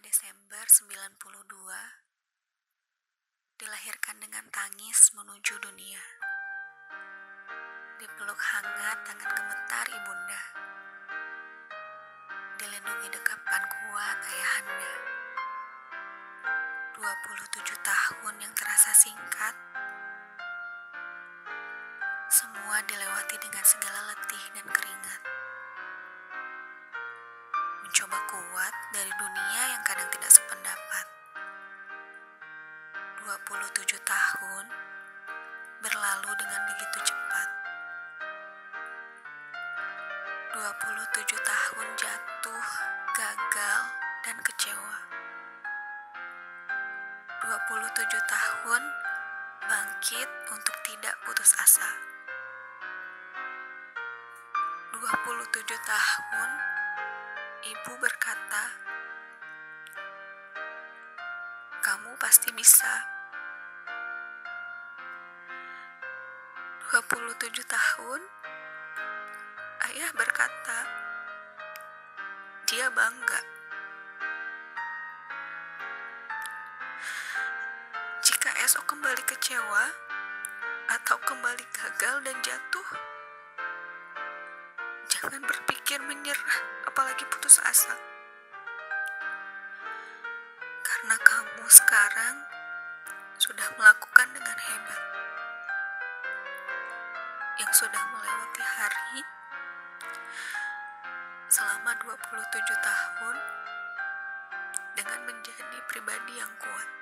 Desember 92 dilahirkan dengan tangis menuju dunia. Dipeluk hangat tangan gemetar ibunda. Dilindungi dekapan kuat ayahanda. 27 tahun yang terasa singkat. Semua dilewati dengan mencoba kuat dari dunia yang kadang tidak sependapat. 27 tahun berlalu dengan begitu cepat. 27 tahun jatuh, gagal, dan kecewa. 27 tahun bangkit untuk tidak putus asa. 27 tahun Ibu berkata, "Kamu pasti bisa." 27 tahun, ayah berkata, dia bangga. Jika esok kembali kecewa atau kembali gagal dan jatuh, jangan berpikir menyerah apalagi putus asa. Karena kamu sekarang sudah melakukan dengan hebat. Yang sudah melewati hari selama 27 tahun dengan menjadi pribadi yang kuat.